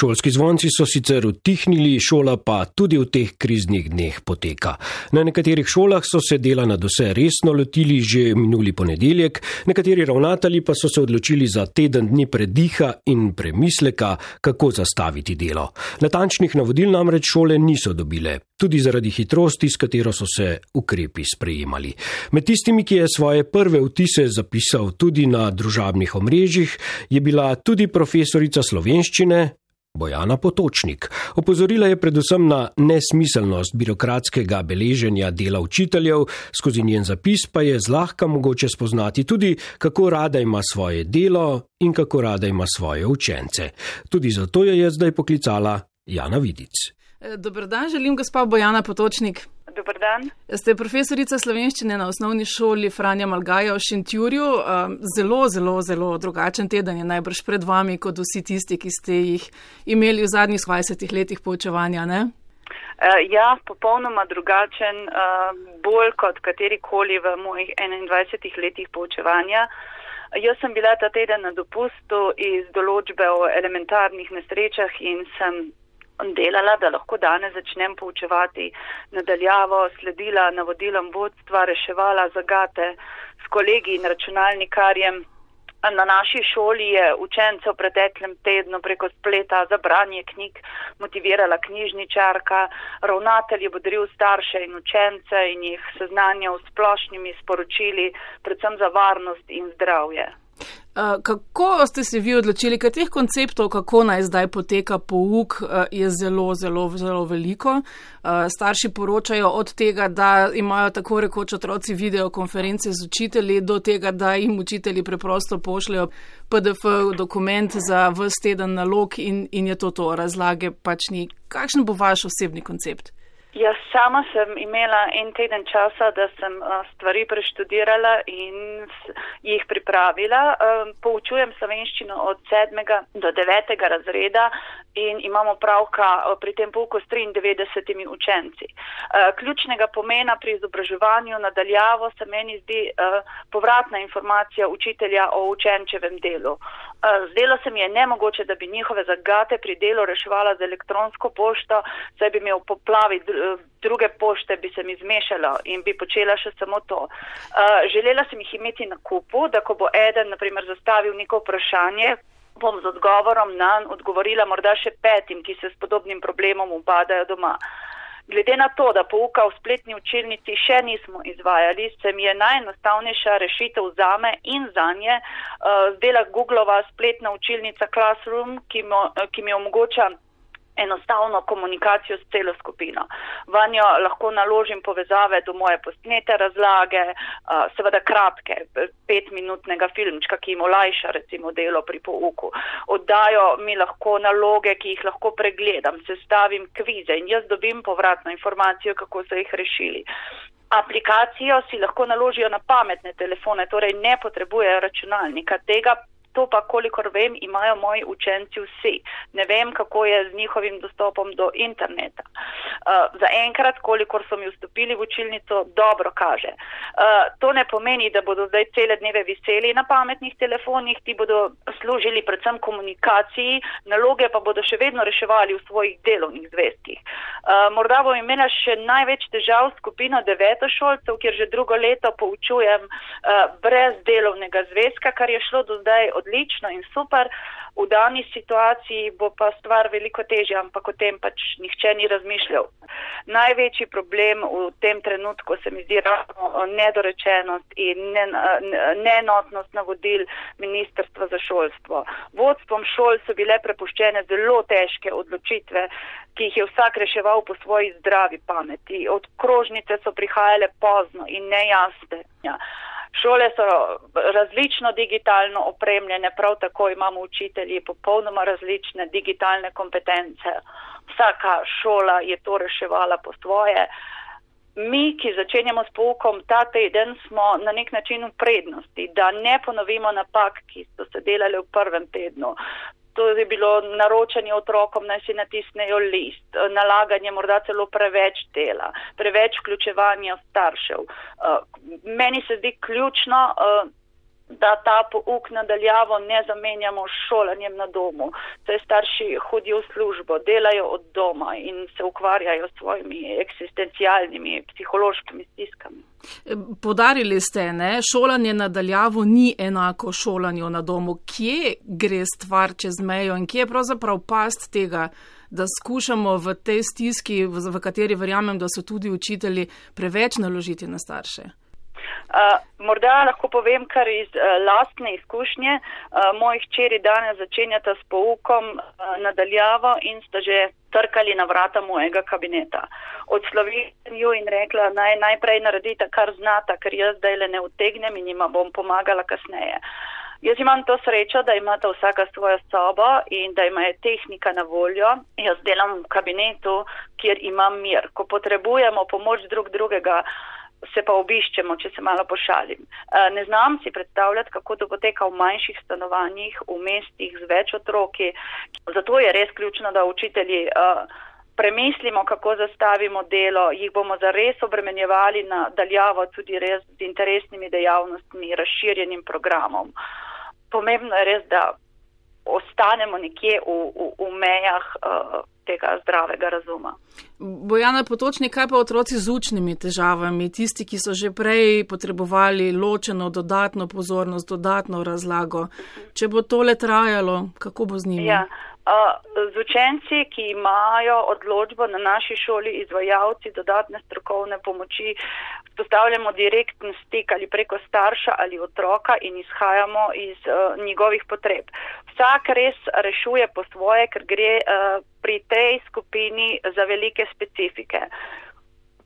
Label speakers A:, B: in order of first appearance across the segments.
A: Šolski zvonci so sicer utihnili, šola pa tudi v teh kriznih dneh poteka. Na nekaterih šolah so se dela na vse resno lotili že minuli ponedeljek, nekateri ravnateli pa so se odločili za teden dni prediha in premisleka, kako zastaviti delo. Natančnih navodil namreč šole niso dobile, tudi zaradi hitrosti, s katero so se ukrepi sprejemali. Med tistimi, ki je svoje prve vtise zapisal tudi na družabnih omrežjih, je bila tudi profesorica slovenščine Bojana Potočnik. Opozorila je predvsem na nesmiselnost birokratskega beleženja dela učiteljev, skozi njen zapis pa je zlahka mogoče spoznati tudi, kako rada ima svoje delo in kako rada ima svoje učence. Tudi zato jo je zdaj poklicala Jana Vidic.
B: Dobr dan, želim gospa Bojana Potočnik.
C: Dobar dan.
B: Ste profesorica slovenščine na osnovni šoli Franja Malgaja v Šentjurju. Um, zelo, zelo, zelo drugačen teden je najbrž pred vami, kot vsi tisti, ki ste jih imeli v zadnjih 20 letih poučevanja. Ne?
C: Uh, ja, popolnoma drugačen, uh, bolj kot katerikoli v mojih 21 letih poučevanja. Jaz sem bila ta teden na dopustu iz določbe o elementarnih nesrečah in sem delala, da lahko danes začnem poučevati nadaljavo, sledila navodilom vodstva, reševala zagate s kolegi in računalnikarjem. Na naši šoli je učence v preteklem tednu preko spleta za branje knjig motivirala knjižničarka, ravnatelj je bodril starše in učence in jih seznanjal s splošnimi sporočili, predvsem za varnost in zdravje.
B: Eh, kako ste se vi odločili, ker teh konceptov, kako naj zdaj poteka pouk, eh, je zelo, zelo, zelo veliko. Eh, starši poročajo od tega, da imajo tako rekoč otroci videokonference z učitelji, do tega, da jim učitelji preprosto pošljajo PDF dokument za vse teden nalog in, in je to to, razlage pač ni. Kakšen bo vaš osebni koncept?
C: Jaz sama sem imela en teden časa, da sem stvari preštudirala in jih pripravila. Poučujem slovenščino od sedmega do devetega razreda in imamo pravka pri tem pouku s 93 učenci. Ključnega pomena pri izobraževanju nadaljavo se meni zdi povratna informacija učitelja o učenčevem delu. Zdelo se mi je nemogoče, da bi njihove zagate pri delu reševala z elektronsko pošto, saj bi imel poplavi druge pošte bi se mi zmešalo in bi počela še samo to. Uh, želela sem jih imeti na kupu, da ko bo eden, naprimer, zastavil neko vprašanje, bom z odgovorom na nj odgovorila morda še petim, ki se s podobnim problemom upadajo doma. Glede na to, da pouka v spletni učilnici še nismo izvajali, se mi je najenostavnejša rešitev zame in za nje uh, zdela Googlova spletna učilnica Classroom, ki, mo, ki mi omogoča enostavno komunikacijo s celo skupino. Vanjo lahko naložim povezave do moje posnete razlage, seveda kratke, petminutnega filmčka, ki jim olajša recimo delo pri pouku. Oddajo mi lahko naloge, ki jih lahko pregledam, sestavim kvize in jaz dobim povratno informacijo, kako so jih rešili. Aplikacijo si lahko naložijo na pametne telefone, torej ne potrebujejo računalnika. Tega To pa, kolikor vem, imajo moji učenci vsi. Ne vem, kako je z njihovim dostopom do interneta. Uh, za enkrat, kolikor so mi vstopili v učilnico, dobro kaže. Uh, to ne pomeni, da bodo zdaj cele dneve viseli na pametnih telefonih, ti bodo služili predvsem komunikaciji, naloge pa bodo še vedno reševali v svojih delovnih zvestkih. Uh, morda bom imela še največ težav skupino devetošolcev, kjer že drugo leto poučujem uh, brez delovnega zvezka, kar je šlo do zdaj odlično in super, v dani situaciji bo pa stvar veliko težja, ampak o tem pač nihče ni razmišljal. Največji problem v tem trenutku se mi zdi ravno nedorečenost in neenotnost navodil Ministrstva za šolstvo. Vodstvom šol so bile prepuščene zelo težke odločitve, ki jih je vsak reševal po svoji zdravi pameti. Od krožnice so prihajale pozno in nejasne. Šole so različno digitalno opremljene, prav tako imamo učitelji popolnoma različne digitalne kompetence. Vsaka šola je to reševala po svoje. Mi, ki začenjamo s poukom ta teden, smo na nek način v prednosti, da ne ponovimo napak, ki so se delali v prvem tednu. To je bilo naročanje otrokom, naj si natisnejo list, nalaganje morda celo preveč dela, preveč vključevanja staršev. Uh, meni se zdi ključno, uh, da ta pouk nadaljavo ne zamenjamo s šolanjem na domu. Saj starši hodijo v službo, delajo od doma in se ukvarjajo s svojimi eksistencialnimi, psihološkimi stiskami.
B: Podarili ste, ne, šolanje nadaljavo ni enako šolanju na domu. Kje gre stvar čez mejo in kje je pravzaprav past tega, da skušamo v tej stiski, v kateri verjamem, da so tudi učitelji, preveč naložiti na starše?
C: Uh, morda lahko povem kar iz uh, lastne izkušnje. Uh, moji hčeri danes začenjata s poukom uh, nadaljavo in sta že trkali na vrata mojega kabineta. Odslovim jo in rekla, naj najprej naredita, kar znata, ker jaz zdaj le ne utegnem in jima bom pomagala kasneje. Jaz imam to srečo, da imata vsaka svojo sobo in da ima tehnika na voljo. Jaz delam v kabinetu, kjer imam mir. Ko potrebujemo pomoč drug drugega, se pa obiščemo, če se malo pošalim. Eh, ne znam si predstavljati, kako to poteka v manjših stanovanjih, v mestih z več otroki. Zato je res ključno, da učitelji eh, premislimo, kako zastavimo delo, jih bomo zares obremenjevali na daljavo tudi res z interesnimi dejavnostmi, razširjenim programom. Pomembno je res, da ostanemo nekje v, v, v mejah uh, tega zdravega razuma.
B: Bojana Potočnik, kaj pa otroci z učnimi težavami, tisti, ki so že prej potrebovali ločeno dodatno pozornost, dodatno razlago. Če bo tole trajalo, kako bo z njimi?
C: Ja. Z učenci, ki imajo odločbo na naši šoli, izvajalci dodatne strokovne pomoči, spostavljamo direktni stik ali preko starša ali otroka in izhajamo iz uh, njegovih potreb. Vsak res rešuje po svoje, ker gre uh, pri tej skupini za velike specifike.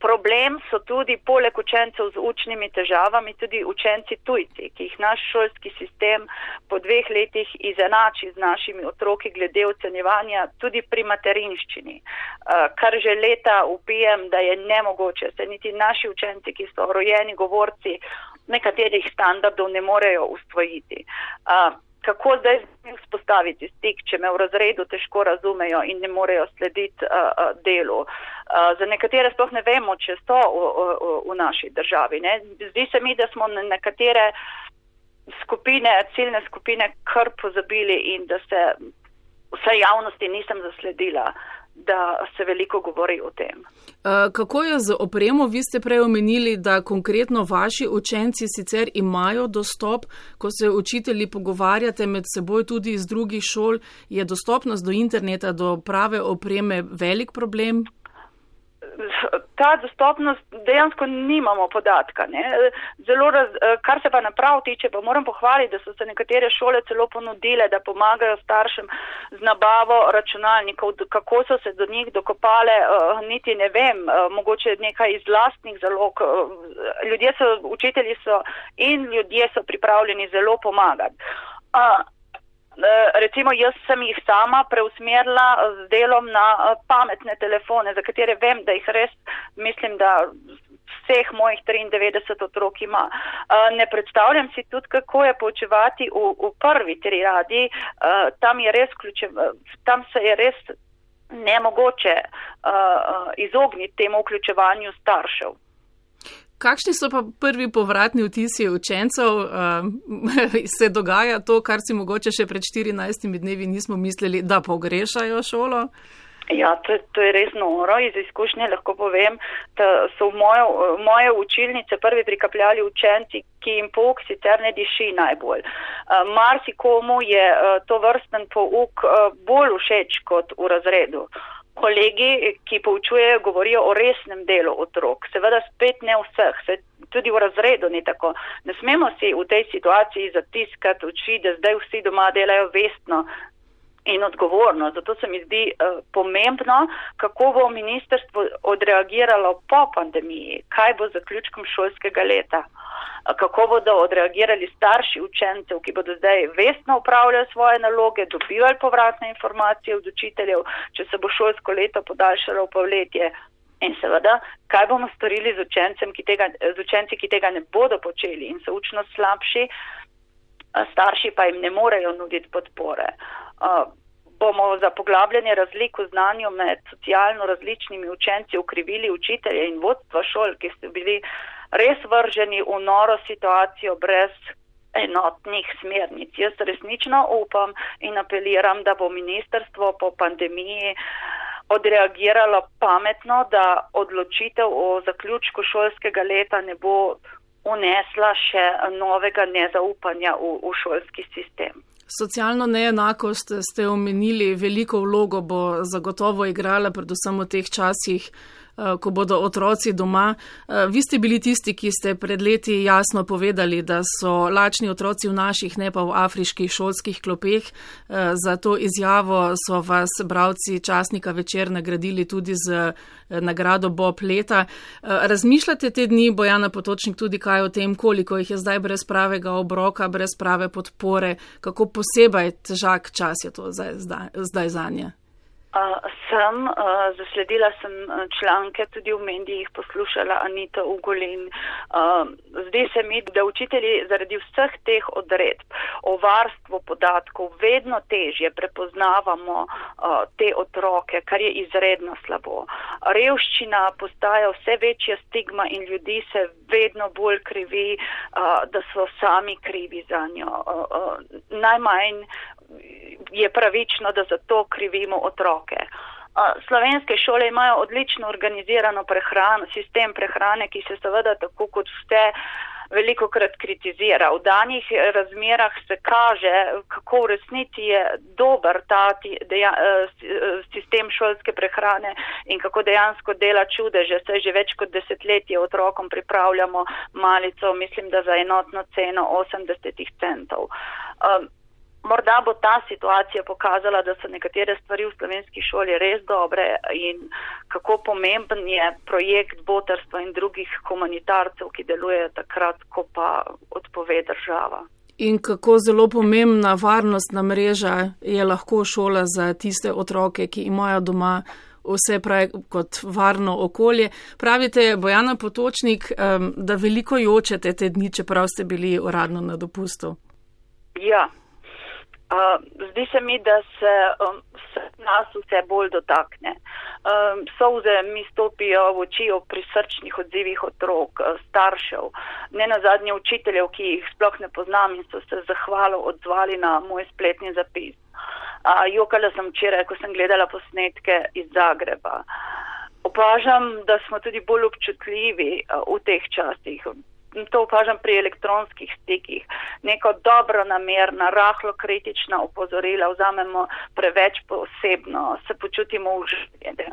C: Problem so tudi poleg učencev z učnimi težavami tudi učenci tujci, ki jih naš šolski sistem po dveh letih izenači z našimi otroki glede ocenjevanja tudi pri materinščini, eh, kar že leta upijem, da je nemogoče, se niti naši učenci, ki so rojeni govorci, nekaterih standardov ne morejo usvojiti. Kako zdaj vzpostaviti stik, če me v razredu težko razumejo in ne morejo slediti uh, delu. Uh, za nekatere sploh ne vemo, če so v, v, v naši državi. Ne? Zdi se mi, da smo nekatere skupine, ciljne skupine kar pozabili in da se vse javnosti nisem zasledila. Uh, da se veliko govori o tem.
B: Kako je z opremo? Vi ste prej omenili, da konkretno vaši učenci sicer imajo dostop, ko se učitelji pogovarjate med seboj tudi iz drugih šol, je dostopnost do interneta, do prave opreme velik problem?
C: Ta dostopnost dejansko nimamo podatka. Raz, eh, kar se pa naprav tiče, pa moram pohvaliti, da so se nekatere šole celo ponudile, da pomagajo staršem z nabavo računalnikov, kako so se do njih dokopale, eh, niti ne vem, eh, mogoče nekaj iz lastnih zalog. Ljudje so, učitelji so in ljudje so pripravljeni zelo pomagati. Eh, recimo jaz sem jih sama preusmerila z delom na eh, pametne telefone, za katere vem, da jih res mislim, da vseh mojih 93 otrok ima. Ne predstavljam si tudi, kako je poučevati v, v prvi tri radi, tam, ključe, tam se je res nemogoče izogniti temu vključevanju staršev.
B: Kakšni so pa prvi povratni vtisi učencev? Uh, se dogaja to, kar si mogoče še pred 14 dnevi nismo mislili, da pogrešajo šolo?
C: Ja, to, to je res noro. Iz izkušnje lahko povem, da so v mojo, moje učilnice prvi prikapljali učenci, ki jim pouk sicer ne diši najbolj. Uh, Marsikomu je uh, to vrsten pouk uh, bolj všeč kot v razredu. Kolegi, ki poučujejo, govorijo o resnem delu otrok. Seveda spet ne vseh, se tudi v razredu ni tako. Ne smemo si v tej situaciji zatiskati oči, da zdaj vsi doma delajo vestno in odgovorno. Zato se mi zdi uh, pomembno, kako bo ministrstvo odreagiralo po pandemiji, kaj bo zaključkom šolskega leta kako bodo odreagirali starši učencev, ki bodo zdaj vestno upravljali svoje naloge, dobivali povratne informacije od učiteljev, če se bo šolsko leto podaljšalo v povletje. In seveda, kaj bomo storili z, ki tega, z učenci, ki tega ne bodo počeli in so učno slabši, starši pa jim ne morejo nuditi podpore. Uh, bomo za poglabljanje razlik v znanju med socialno različnimi učenci ukrivili učitelje in vodstva šol, ki so bili res vrženi v noro situacijo brez enotnih smernic. Jaz resnično upam in apeliram, da bo ministerstvo po pandemiji odreagiralo pametno, da odločitev o zaključku šolskega leta ne bo unesla še novega nezaupanja v, v šolski sistem.
B: Socialno neenakost ste omenili, veliko vlogo bo zagotovo igrala, predvsem v teh časih. Eh, ko bodo otroci doma. Eh, vi ste bili tisti, ki ste pred leti jasno povedali, da so lačni otroci v naših, ne pa v afriških šolskih klopeh. Eh, za to izjavo so vas bravci časnika večer nagradili tudi z nagrado Bob leta. Razmišljate te dni, Bojana Potočnik, tudi kaj o tem, koliko jih je zdaj brez pravega obroka, brez prave podpore, kako posebej težak čas je to zdaj, zdaj, zdaj za nje?
C: Uh, sem, uh, zasledila sem članke tudi v medijih, poslušala Anita Ugolin. Uh, zdi se mi, da učitelji zaradi vseh teh odredb o varstvu podatkov vedno težje prepoznavamo uh, te otroke, kar je izredno slabo. Revščina postaja vse večja stigma in ljudi se vedno bolj krivi, uh, da so sami krivi za njo. Uh, uh, najmanj je pravično, da za to krivimo otroke. Slovenske šole imajo odlično organizirano prehrano, sistem prehrane, ki se seveda tako kot vse veliko krat kritizira. V danih razmerah se kaže, kako v resnici je dober ta deja, e, sistem šolske prehrane in kako dejansko dela čudeže. Se že več kot desetletje otrokom pripravljamo malico, mislim, da za enotno ceno 80 centov. Morda bo ta situacija pokazala, da so nekatere stvari v slovenski šoli res dobre in kako pomemben je projekt botarstva in drugih humanitarcev, ki delujejo takrat, ko pa odpove država.
B: In kako zelo pomembna varnostna mreža je lahko šola za tiste otroke, ki imajo doma vse pravi kot varno okolje. Pravite, Bojana Potočnik, da veliko jočete te dni, čeprav ste bili uradno na dopustu.
C: Ja, zdi se mi, da se um, nas vse bolj dotakne. Um, Souze mi stopijo v oči o prisrčnih odzivih otrok, uh, staršev, ne na zadnje učiteljev, ki jih sploh ne poznam in so se zahvalo odzvali na moj spletni zapis. Uh, jokala sem včeraj, ko sem gledala posnetke iz Zagreba. Opažam, da smo tudi bolj občutljivi uh, v teh časih to opažam pri elektronskih stikih, neko dobro namerna, rahlo kritična upozorila vzamemo preveč posebno, se počutimo uživljene.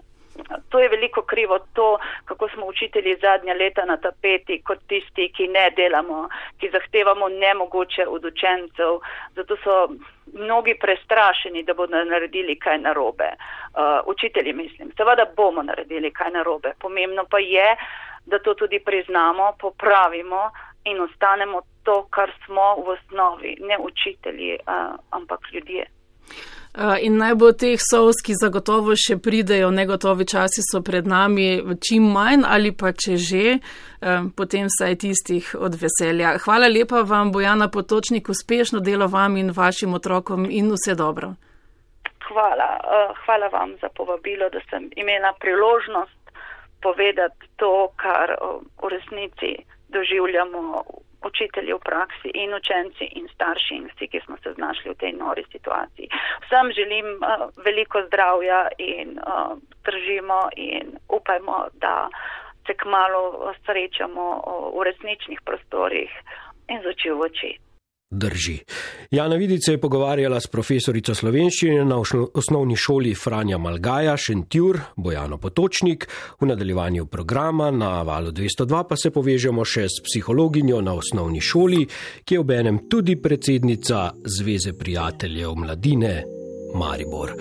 C: To je veliko krivo to, kako smo učitelji zadnja leta na tapeti, kot tisti, ki ne delamo, ki zahtevamo nemogoče od učencev. Zato so mnogi prestrašeni, da bodo naredili kaj narobe. Uh, učitelji mislim, seveda bomo naredili kaj narobe. Pomembno pa je, da to tudi priznamo, popravimo in ostanemo to, kar smo v osnovi, ne učitelji, uh, ampak ljudje.
B: In naj bo teh sovs, ki zagotovo še pridejo, negotovi časi so pred nami, čim manj ali pa če že, potem saj tistih od veselja. Hvala lepa vam, Bojana Potočnik, uspešno delo vam in vašim otrokom in vse dobro.
C: Hvala, hvala vam za povabilo, da sem imela priložnost povedati to, kar v resnici doživljamo učitelji v praksi in učenci in starši in vsi, ki smo se znašli v tej nori situaciji. Vsem želim uh, veliko zdravja in uh, držimo in upajmo, da se kmalo srečamo v resničnih prostorih in začel v oči.
A: Drži. Jana Vidica je pogovarjala s profesorico slovenščine na osnovni šoli Franja Malgaja, Šentjur, Bojano Potočnik. V nadaljevanju programa na valu 202 pa se povežemo še s psihologinjo na osnovni šoli, ki je ob enem tudi predsednica Zveze prijateljev mladine Maribor.